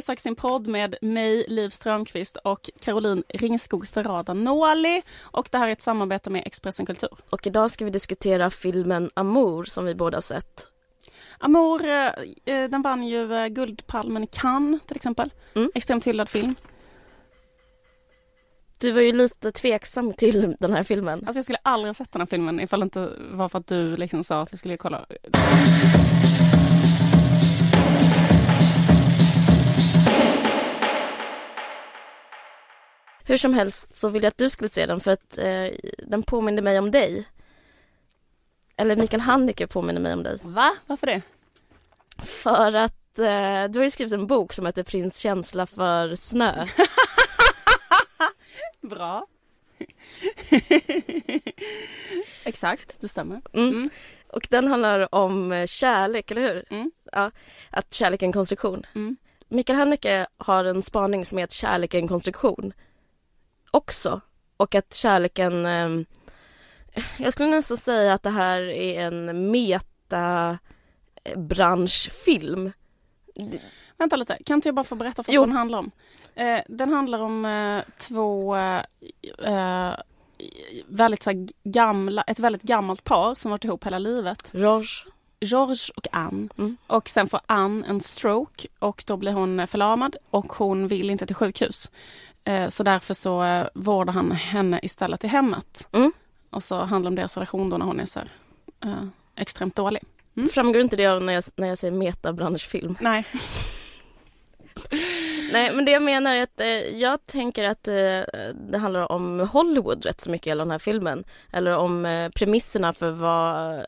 söker sin podd med mig, Liv Strömqvist och Caroline Ringskog Ferrada Nåli. Och det här är ett samarbete med Expressen Kultur. Och idag ska vi diskutera filmen Amour som vi båda sett. Amour, eh, eh, den vann ju eh, Guldpalmen i Cannes till exempel. Mm. Extremt hyllad film. Du var ju lite tveksam till den här filmen. Alltså jag skulle aldrig ha sett den här filmen ifall det inte var för att du liksom sa att vi skulle kolla. Hur som helst så vill jag att du skulle se den för att eh, den påminner mig om dig. Eller Mikael Handike påminner mig om dig. Va? Varför det? För att eh, du har ju skrivit en bok som heter Prins känsla för snö. Bra. Exakt, det stämmer. Mm. Mm. Och den handlar om eh, kärlek, eller hur? Mm. Ja, att kärlek är en konstruktion. Mm. Mikael Handike har en spaning som att kärlek är en konstruktion också. Och att kärleken... Eh, jag skulle nästan säga att det här är en meta-branschfilm. Vänta lite, kan inte jag bara få berätta för vad den handlar om? Eh, den handlar om eh, två eh, eh, väldigt så här, gamla, ett väldigt gammalt par som varit ihop hela livet. George. George och Anne. Mm. Och sen får Anne en stroke och då blir hon förlamad och hon vill inte till sjukhus. Eh, så därför så eh, vårdar han henne istället i hemmet. Mm. Och så handlar det om deras relation då när hon är så här, eh, extremt dålig. Mm. Framgår inte det av när jag, när jag säger metabranschfilm? Nej. Nej, men det jag menar är att eh, jag tänker att eh, det handlar om Hollywood rätt så mycket, hela den här filmen. Eller om eh, premisserna för vad,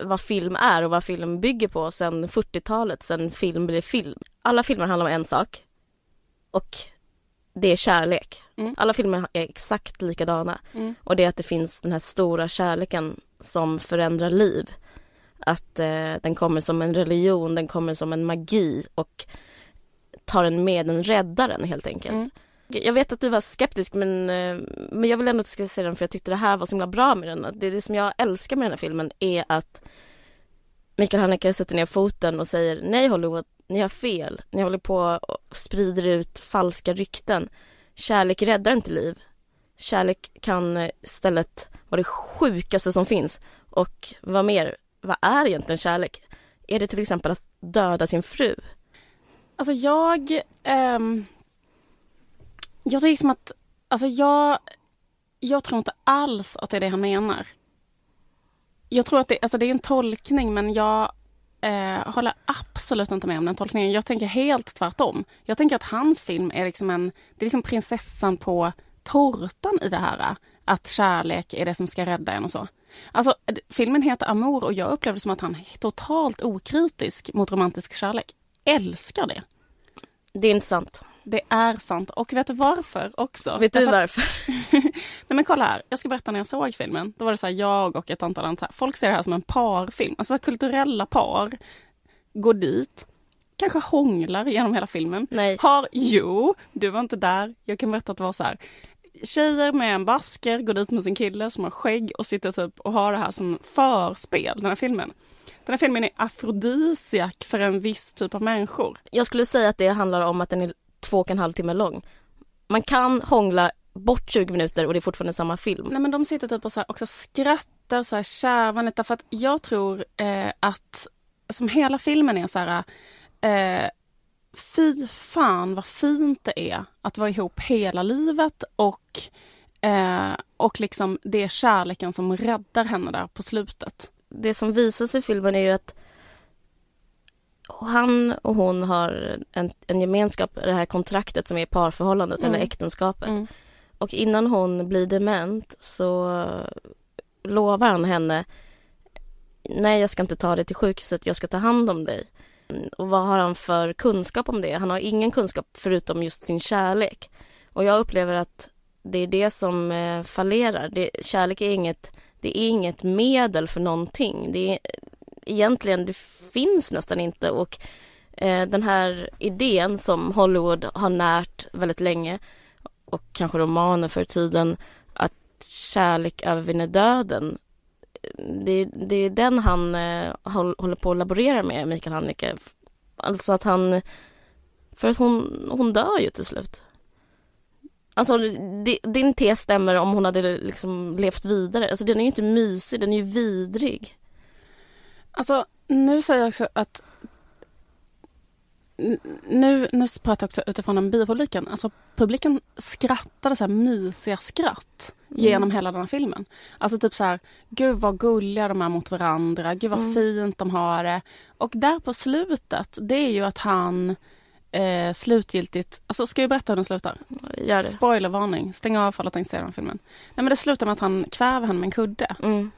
vad film är och vad film bygger på sen 40-talet, sen film blev film. Alla filmer handlar om en sak. Och det är kärlek. Mm. Alla filmer är exakt likadana. Mm. Och det är att det finns den här stora kärleken som förändrar liv. Att eh, den kommer som en religion, den kommer som en magi och tar en med, den räddar den helt enkelt. Mm. Jag vet att du var skeptisk men, eh, men jag vill ändå att du ska se den för jag tyckte det här var så himla bra med den. Det, det som jag älskar med den här filmen är att Mikael Haneke sätter ner foten och säger nej Hollywood, ni har fel. Ni håller på och sprider ut falska rykten. Kärlek räddar inte liv. Kärlek kan eh, istället vara det sjukaste som finns. Och vad mer, vad är egentligen kärlek? Är det till exempel att döda sin fru? Alltså jag... ehm, jag tycker liksom att... Alltså jag... Jag tror inte alls att det är det han menar. Jag tror att det, alltså det är en tolkning men jag eh, håller absolut inte med om den tolkningen. Jag tänker helt tvärtom. Jag tänker att hans film är liksom en... Det är liksom prinsessan på tårtan i det här. Att kärlek är det som ska rädda en och så. Alltså filmen heter Amour och jag upplevde det som att han är totalt okritisk mot romantisk kärlek. Älskar det. Det är intressant. Det är sant. Och vet du varför också? Vet du Därför- varför? Nej men kolla här, jag ska berätta när jag såg filmen. Då var det så här, jag och ett antal andra, folk ser det här som en parfilm. Alltså kulturella par går dit, kanske hånglar genom hela filmen. Nej. Har, jo, du var inte där. Jag kan berätta att det var så här. Tjejer med en basker går dit med sin kille som har skägg och sitter typ och har det här som förspel, den här filmen. Den här filmen är afrodisiak för en viss typ av människor. Jag skulle säga att det handlar om att den är två och en halv timme lång. Man kan hångla bort 20 minuter och det är fortfarande samma film. Nej men de sitter typ och så också skrattar så här kärvanligt därför att jag tror eh, att som hela filmen är så här eh, fy fan vad fint det är att vara ihop hela livet och eh, och liksom det är kärleken som räddar henne där på slutet. Det som visar sig i filmen är ju att han och hon har en, en gemenskap, det här kontraktet som är parförhållandet Mm. eller äktenskapet. Mm. Och innan hon blir dement så lovar han henne Nej, jag ska inte ta dig till sjukhuset, jag ska ta hand om dig. Och vad har han för kunskap om det? Han har ingen kunskap förutom just sin kärlek. Och jag upplever att det är det som eh, fallerar. Det, kärlek är inget, det är inget medel för någonting. Det är, egentligen, det finns nästan inte. Och eh, den här idén som Hollywood har närt väldigt länge och kanske romaner för tiden att kärlek övervinner döden. Det, det är den han eh, håller på att laborera med, Mikael Haneke. Alltså att han För att hon, hon dör ju till slut. Alltså din tes stämmer om hon hade liksom levt vidare. Alltså den är ju inte mysig, den är ju vidrig. Alltså nu säger jag också att nu, nu pratar jag också utifrån den biopubliken. Alltså publiken skrattade så här mysiga skratt mm. genom hela den här filmen. Alltså typ så här, gud vad gulliga de är mot varandra, gud vad mm. fint de har det. Och där på slutet, det är ju att han eh, slutgiltigt, alltså ska jag berätta hur den slutar? Gör det. Spoilervarning, stäng av att inte se den filmen. Nej men det slutar med att han kväver henne med en kudde. Mm.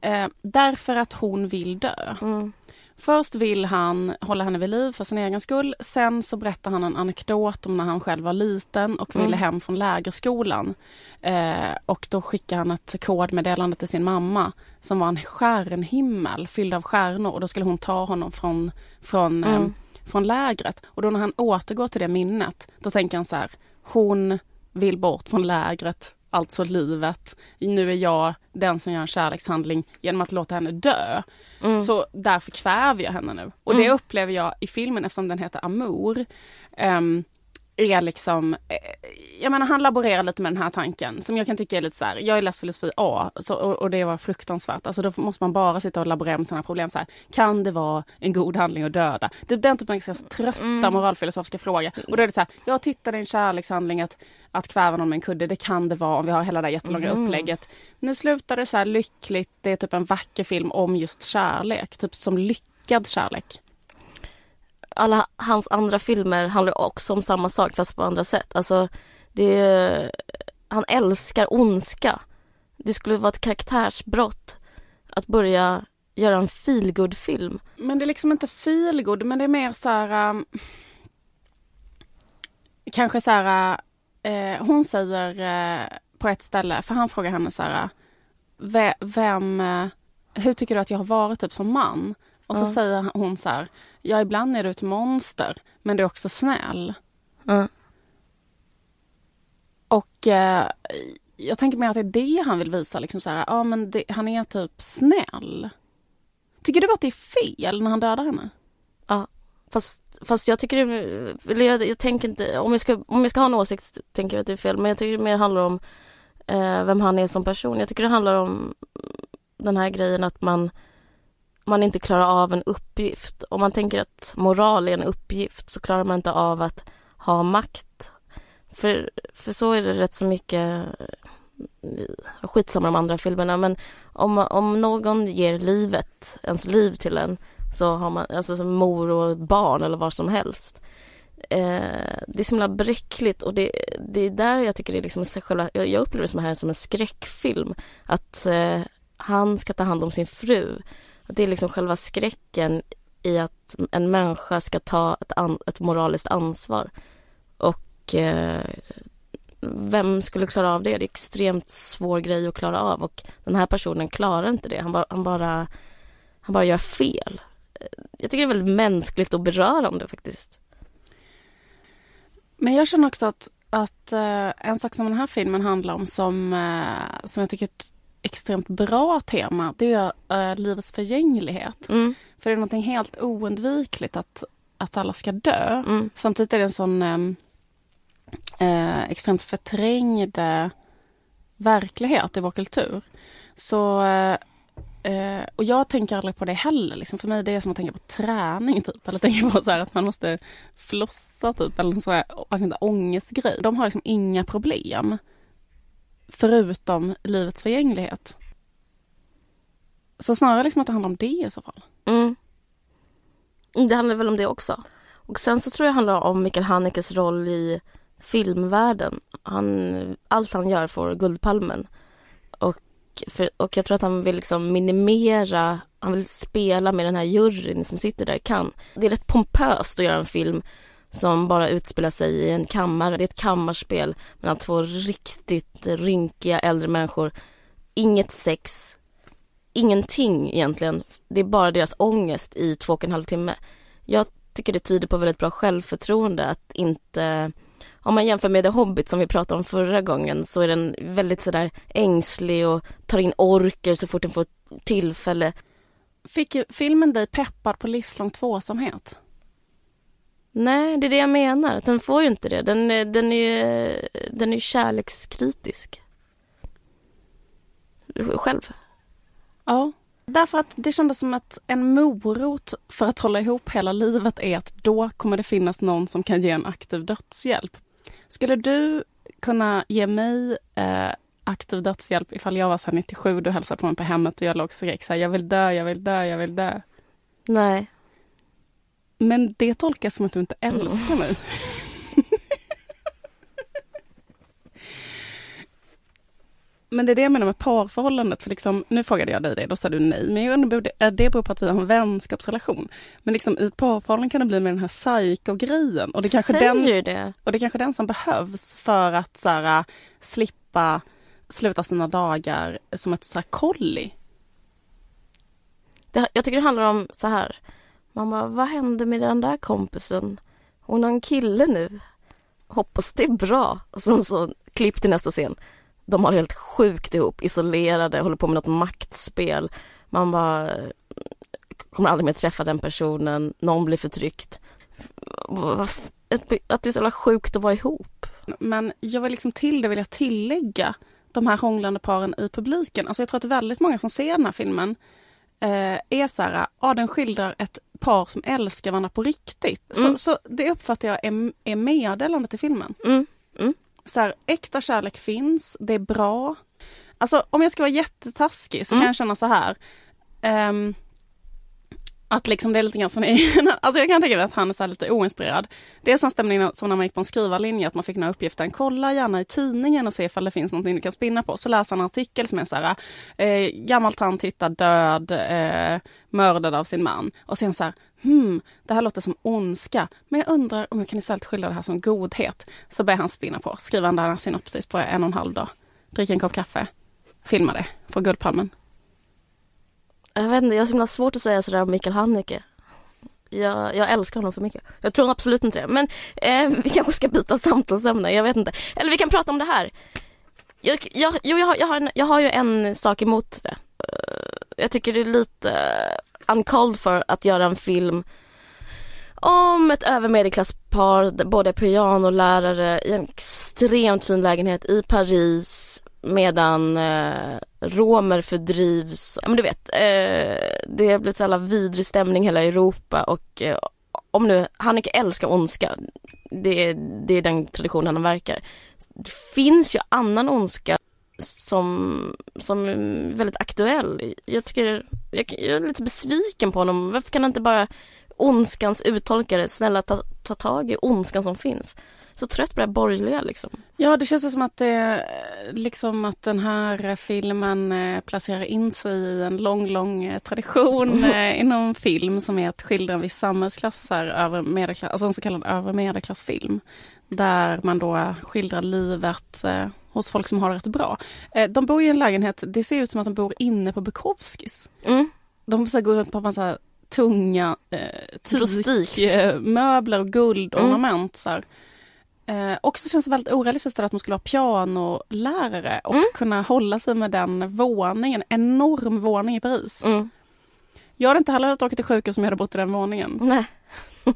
Eh, därför att hon vill dö. Mm. Först vill han hålla henne vid liv för sin egen skull. Sen så berättar han en anekdot om när han själv var liten och ville mm. hem från lägerskolan. Eh, och då skickar han ett kodmeddelande till sin mamma som var en stjärnhimmel fylld av stjärnor och då skulle hon ta honom från, från, mm. eh, från lägret. Och då när han återgår till det minnet, då tänker han så här, hon vill bort från lägret alltså livet. Nu är jag den som gör en kärlekshandling genom att låta henne dö. Mm. Så därför kväver jag henne nu. Och mm. det upplever jag i filmen eftersom den heter Amour. Um, är liksom, eh, jag menar han laborerar lite med den här tanken som jag kan tycka är lite så här, jag är läst filosofi A så, och, och, det var fruktansvärt. Alltså då måste man bara sitta och laborera med sådana problem så här, kan det vara en god handling att döda? Det är den typen av ganska trötta mm. moralfilosofiska frågor. Och då är det så här, jag tittade i en kärlekshandling att, att kväva någon med en kudde, det kan det vara om vi har hela det här jättelånga mm. upplägget. Nu slutar det så här lyckligt, det är typ en vacker film om just kärlek, typ som lyckad kärlek alla hans andra filmer handlar också om samma sak fast på andra sätt. Alltså, det är, han älskar ondska. Det skulle vara ett karaktärsbrott att börja göra en feelgood film Men det är liksom inte feelgood men det är mer så här... Um, kanske så här... Uh, hon säger uh, på ett ställe, för han frågar henne så här... Vem... Uh, hur tycker du att jag har varit typ som man? Och så säger hon så här, ja ibland är du ett monster, men du är också snäll. Mm. Och eh, jag tänker mer att det är det han vill visa, liksom så här, ja men det, han är typ snäll. Tycker du att det är fel när han dödar henne? Ja, fast, fast jag tycker det, eller jag, jag tänker inte, om jag, ska, om jag ska ha en åsikt tänker jag att det är fel, men jag tycker det mer handlar om eh, vem han är som person. Jag tycker det handlar om den här grejen att man man inte klarar av en uppgift. Om man tänker att moral är en uppgift så klarar man inte av att ha makt. För, för så är det rätt så mycket eh, skitsamma de andra filmerna men om, om någon ger livet, ens liv till en så har man, alltså som mor och barn eller vad som helst. Eh, det är så himla bräckligt och det, det är där jag tycker det är liksom själva, jag, jag upplever det som här som en skräckfilm. Att eh, han ska ta hand om sin fru det är liksom själva skräcken i att en människa ska ta ett, an, ett moraliskt ansvar. Och eh, vem skulle klara av det? Det är extremt svår grej att klara av och den här personen klarar inte det. Han, ba, han, bara, han bara gör fel. Jag tycker det är väldigt mänskligt och berörande faktiskt. Men jag känner också att, att eh, en sak som den här filmen handlar om som, eh, som jag tycker extremt bra tema, det är äh, livets förgänglighet. Mm. För det är någonting helt oundvikligt att, att alla ska dö. Mm. Samtidigt är det en sån äh, extremt förträngd verklighet i vår kultur. Så Uh, och jag tänker aldrig på det heller. Liksom. För mig det är som att tänka på träning typ. Eller tänka på så att man måste flossa typ. Eller en sån här ångestgrej. De har liksom inga problem förutom livets förgänglighet. Så snarare liksom att det handlar om det i så fall. Mm. mm det handlar väl om det också. Och sen så tror jag det handlar om Mikael Hanekes roll i filmvärlden. Han, allt han gör får Guldpalmen. Och, för, och jag tror att han vill liksom minimera, han vill spela med den här juryn som sitter där kan. Det är rätt pompöst att göra en film som bara utspelar sig i en kammare. Det är ett kammarspel mellan två riktigt rynkiga äldre människor. Inget sex, ingenting egentligen. Det är bara deras ångest i två och en halv timme. Jag tycker det tyder på väldigt bra självförtroende att inte om man jämför med The Hobbit som vi pratade om förra gången så är den väldigt sådär ängslig och tar in orker så fort den får tillfälle. Fick filmen dig peppad på livslång tvåsamhet? Nej, det är det jag menar. Den får ju inte det. Den, är- den är den är kärlekskritisk. Själv. Ja. Därför att det kändes som att en morot för att hålla ihop hela livet är att då kommer det finnas någon som kan ge en aktiv dödshjälp. Skulle du kunna ge mig eh, aktiv dödshjälp ifall jag var så här 97 och du hälsade på mig på hemmet och jag låg och skrek så här, jag vill dö, jag vill dö, jag vill dö. Nej. Men det tolkas som att du inte älskar mig. Men det är det jag menar med parförhållandet. För liksom, nu frågade jag dig det, då sa du nej. Men jag undrar, det- det beror på att vi har en vänskapsrelation. Men liksom, i ett parförhållande kan det bli med den här psycho-grejen. Och det kanske Säger den det. och det är kanske den som behövs för att så här, slippa sluta sina dagar som ett kolli. Jag tycker det handlar om så här. Man bara, vad hände med den där kompisen? Hon har en kille nu. Hoppas det är bra. Och sen så klipp till nästa scen. De har helt sjukt ihop, isolerade, håller på med något maktspel. Man bara, kommer aldrig mer träffa den personen, någon blir förtryckt. Att att det är så jävla sjukt att vara ihop. Men jag vill liksom till det vill jag tillägga de här hånglande paren i publiken. Alltså jag tror att väldigt många som ser den här filmen eh, är så här, ja den skildrar ett par som älskar varandra på riktigt. Mm. Så, så det uppfattar jag är, är meddelandet i filmen. Mm. Så här, äkta kärlek finns, det är bra. Alltså om jag ska vara jättetaskig så Mm. kan jag känna så här. ehm, att liksom det är lite grann som ni, alltså jag kan tänka mig att han är så här lite oinspirerad. Det är som stämningen som när man gick på en skrivarlinje, att man fick den här uppgiften, kolla gärna i tidningen och se ifall det finns någonting du kan spinna på. Så läser han en artikel som är så här, eh, gammal tant hittar död, eh, mördad av sin man. Och sen så här, hmm, det här låter som ondska, men jag undrar om jag kan istället skildra det här som godhet. Så börjar han spinna på, skriver han där synopsis på en och en halv dag, dricker en kopp kaffe, filmar det, får Guldpalmen. Jag vet inte, jag har så himla svårt att säga sådär om Mikael Haneke. Jag, jag älskar honom för mycket. Jag tror absolut inte det. Men eh, vi kanske ska byta samtalsämne, jag vet inte. Eller vi kan prata om det här. Jag, jag, jo, jag, har, jag, har, en- jag har ju en sak emot det. Eh, jag tycker det är lite uncalled för att göra en film om ett övermedelklasspar, båda är pianolärare i en extremt fin lägenhet i Paris medan eh, romer fördrivs. Ja, Men du vet, eh, det har blivit så jävla vidrig stämning i hela Europa och eh, om nu Haneke älskar ondska, det, är- det är den traditionen han verkar. Det finns ju annan ondska som, som är väldigt aktuell. Jag tycker, jag, jag är lite besviken på honom. Varför kan han inte bara ondskans uttolkare, snälla ta, ta tag i ondskan som finns. Så trött på det här borgerliga liksom. Ja, det känns som att det, liksom att den här filmen eh, placerar in sig i en lång, lång eh, tradition eh, inom film som är att skildra en viss samhällsklass, över medelklass, alltså en så kallad över medelklassfilm. Där man då skildrar livet hos folk som har det rätt bra. De bor i en lägenhet, det ser ut som att de bor inne på Bukowskis. Mm. De så här, går runt på en så här tunga eh, teakmöbler och guldornament. Mm. Så här. Eh, också känns det väldigt orealistiskt att de skulle ha pianolärare och Mm. kunna hålla sig med den våningen, enorm våning i Paris. Mm. Jag hade inte heller velat åka till sjukhus om jag hade bott i den våningen. Nej.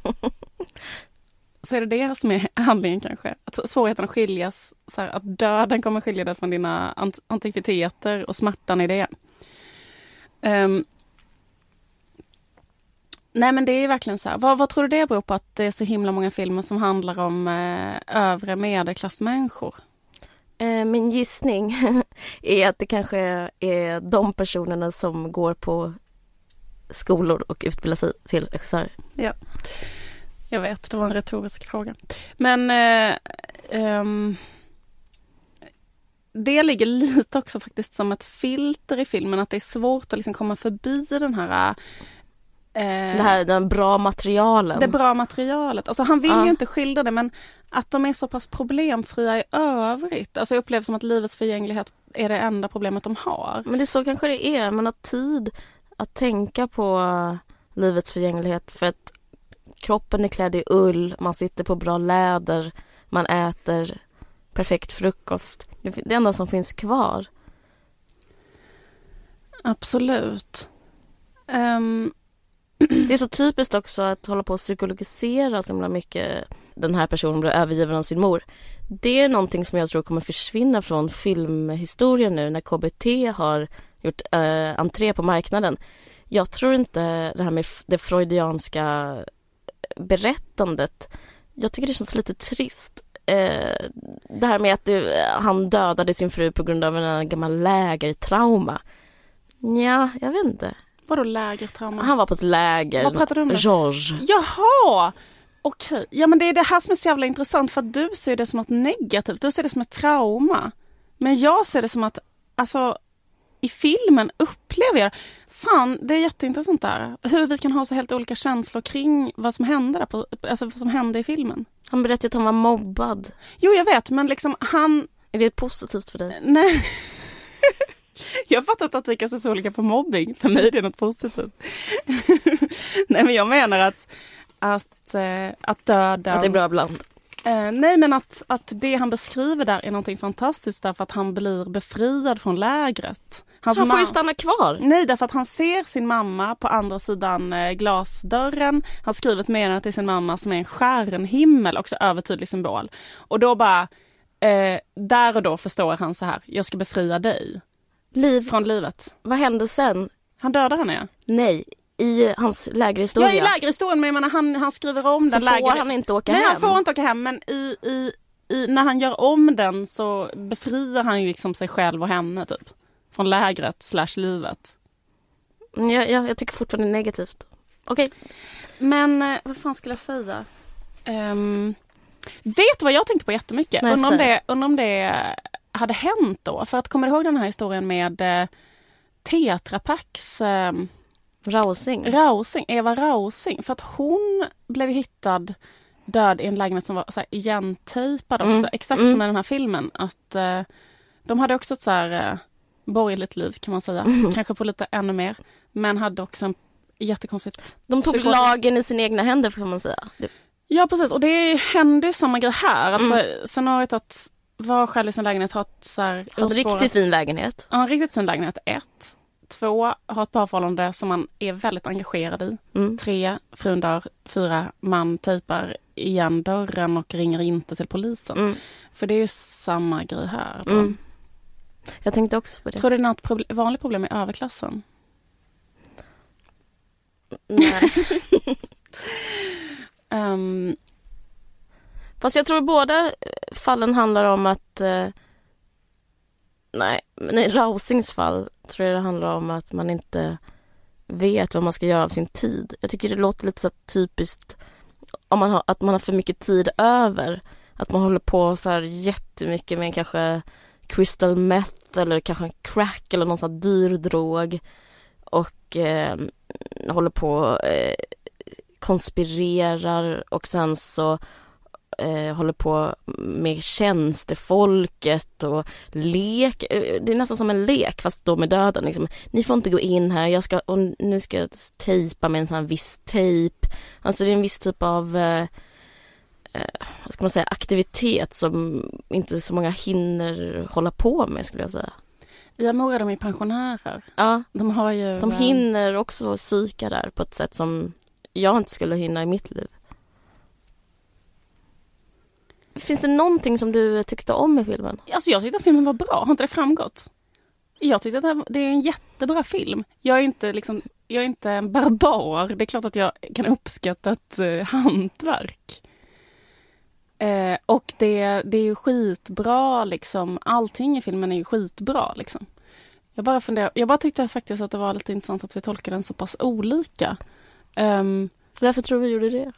Så är det det som är handlingen kanske. Att svårigheten att skiljas, så här, att döden kommer skilja dig från dina ant- antikviteter och smärtan i det. Ehm, nej men det är verkligen så här. Vad, vad tror du det beror på att det är så himla många filmer som handlar om eh, övre medelklassmänniskor? Eh, min gissning är att det kanske är de personerna som går på skolor och utbildar sig till regissörer. Jag vet, det var en retorisk fråga. Men eh, ehm, det ligger lite också faktiskt som ett filter i filmen, att det är svårt att liksom komma förbi den här Det här den bra materialen. det bra materialet. Alltså han vill Ja. ju inte skildra det men att de är så pass problemfria i övrigt. Alltså jag upplever som att livets förgänglighet är det enda problemet de har. Men det är så kanske det är. Man har tid att tänka på livets förgänglighet för att kroppen är klädd i ull, man sitter på bra läder, man äter perfekt frukost. Det är det enda som finns kvar. Absolut. Det är så typiskt också att hålla på och psykologisera så himla mycket. Den här personen blir övergiven av sin mor. Det är någonting som jag tror kommer försvinna från filmhistorien nu när KBT har gjort eh, entré på marknaden. Jag tror inte det här med det freudianska berättandet. Jag tycker det känns lite trist. Eh, det här med att det, han dödade sin fru på grund av en gammal lägertrauma. Ja, jag vet inte. Vadå lägertrauma? Han var på ett läger. Vad pratar du om? då? George. Jaha! Okej, ja men det är det här som är så jävla intressant för att du ser det som något negativt, du ser det som ett trauma. Men jag ser det som att, alltså i filmen upplever jag, fan det är jätteintressant där, hur vi kan ha så helt olika känslor kring vad som hände där, på, alltså vad som hände i filmen. Han berättade att han var mobbad. Jo jag vet men liksom han, Är det positivt för dig? nej. Jag fattar inte att vi kan se så olika på mobbing. För mig är det något positivt. Nej men jag menar att, att, eh, att döda... Att det är bra bland. Eh, nej men att, att det han beskriver där är någonting fantastiskt därför att han blir befriad från lägret. Hans Han får ju stanna kvar. Nej, därför att han ser sin mamma på andra sidan eh, glasdörren. Han skriver ett meddelande till sin mamma som är en stjärnhimmel, också övertydlig symbol. Och då bara, eh, där och då förstår han så här, jag ska befria dig Liv, från livet. vad hände sen? Han dödar henne ja. Nej, i hans lägerhistoria. Ja, i lägerhistorien, men jag menar, han, han skriver om så den får läger... han inte åka Nej, hem. han får inte åka hem, men i, i, i, när han gör om den så befriar han ju liksom sig själv och henne typ. Från lägret slash livet. Mm, Ja, ja, jag tycker fortfarande negativt. Okej. Men eh, vad fan skulle jag säga? Um, vet du vad jag tänkte på jättemycket? Nej, Undrar om, det, undrar om det hade hänt då? För att kommer du ihåg den här historien med eh, Tetra Paks eh, Rausing. Rausing, Eva Rausing? För att hon blev hittad död i en lägenhet som var så här, igentejpad också. Mm, Exakt mm. som i den här filmen. Att eh, De hade också ett så här eh, borgerligt liv kan man säga. Mm. Kanske på lite ännu mer. Men hade också en jättekonstigt De tog psykotisk- lagen i sina egna händer får man säga. Det, Ja precis och det händer ju samma grej här. Alltså Mm. scenariot att vara själv i sin lägenhet, ha ett så här en urspårat- riktigt fin lägenhet. Ja, en riktigt fin lägenhet, ett. Två, ha ett parförhållande som man är väldigt engagerad i. Mm. Tre, frun dör. Fyra, man tejpar igen dörren och ringer inte till polisen. Mm. För det är ju samma grej här. Mm. Jag tänkte också på det. Tror du det är något proble- vanligt problem med överklassen? Nej. Ehm, Fast jag tror båda eh, fallen handlar om att... Eh, nej, men i Rausings fall tror jag det handlar om att man inte vet vad man ska göra av sin tid. Jag tycker det låter lite så typiskt om man har, att man har för mycket tid över. Att man håller på så här jättemycket med kanske crystal meth eller kanske crack eller någon sån här dyr drog. Och eh, håller på eh, konspirerar och sen så eh, håller på med tjänstefolket och lek. eh, Det är nästan som en lek fast då med döden. Liksom. Ni får inte gå in här, jag ska, och nu ska jag tejpa med en sån här viss tejp. Alltså det är en viss typ av eh, eh, vad ska man säga, aktivitet som inte så många hinner hålla på med skulle jag säga. I Amora de är pensionärer. Ja, De har ju... de eh, hinner också psyka där på ett sätt som jag inte skulle hinna i mitt liv. Finns det någonting som du tyckte om i filmen? Alltså jag tyckte att filmen var bra, har inte det framgått? Jag tyckte att det är en jättebra film. Jag är inte liksom, jag är inte en barbar. Det är klart att jag kan uppskatta ett eh, hantverk. Eh, och det, det är ju skitbra liksom, allting i filmen är ju skitbra liksom. Jag bara funderar, jag bara tyckte faktiskt att det var lite intressant att vi tolkade den så pass olika. Ehm, Varför tror du vi gjorde det?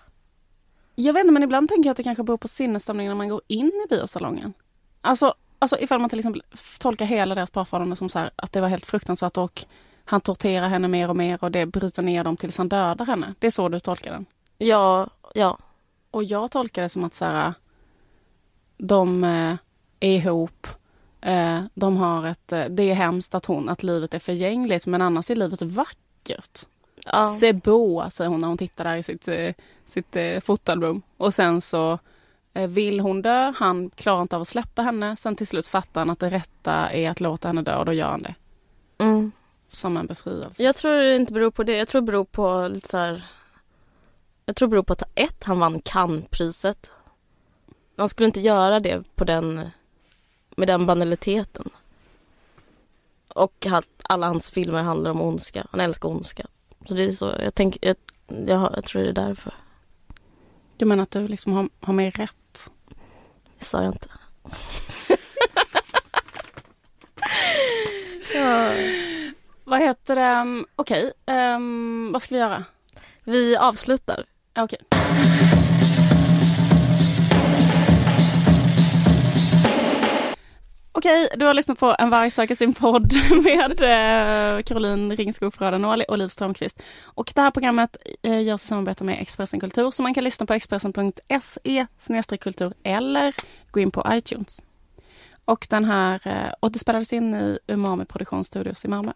Jag vet inte, men ibland tänker jag att det kanske beror på sinnesstämningen när man går in i biosalongen. Alltså, alltså ifall man till exempel tolkar hela deras parförhållande som så här, att det var helt fruktansvärt och han torterar henne mer och mer och det bryter ner dem tills han dödar henne. Det är så du tolkar den. Ja, ja. Och jag tolkar det som att så här, de eh, är ihop, eh, de har ett, eh, det är hemskt att hon, att livet är förgängligt men annars är livet vackert. Ja. Beau, säger hon när hon tittar där i sitt, eh, sitt eh, fotoalbum. Och sen så eh, vill hon dö, han klarar inte av att släppa henne. Sen till slut fattar han att det rätta är att låta henne dö och då gör han det. Mm. som en befrielse? Jag tror det inte beror på det. Jag tror det beror på lite så här... Jag tror det beror på att ett, han vann Cannes-priset. Han skulle inte göra det på den, med den banaliteten. Och att alla hans filmer handlar om ondska. Han älskar ondska. Så det är så, jag tänker, jag, jag, jag tror det är därför. Du menar att du liksom har, har mer rätt? Det sa jag inte. ja. Vad heter det? Um, Okej, um, vad ska vi göra? Vi avslutar. Okej. Okej, du har lyssnat på En varg söker sin podd med eh, Caroline Ringskog Fröden och Liv Strömqvist. Och det här programmet eh, görs i samarbete med Expressen Kultur så man kan lyssna på expressen.se kultur eller gå in på iTunes. Och den här, eh, och det spelades in i Umami Produktionsstudios i Malmö.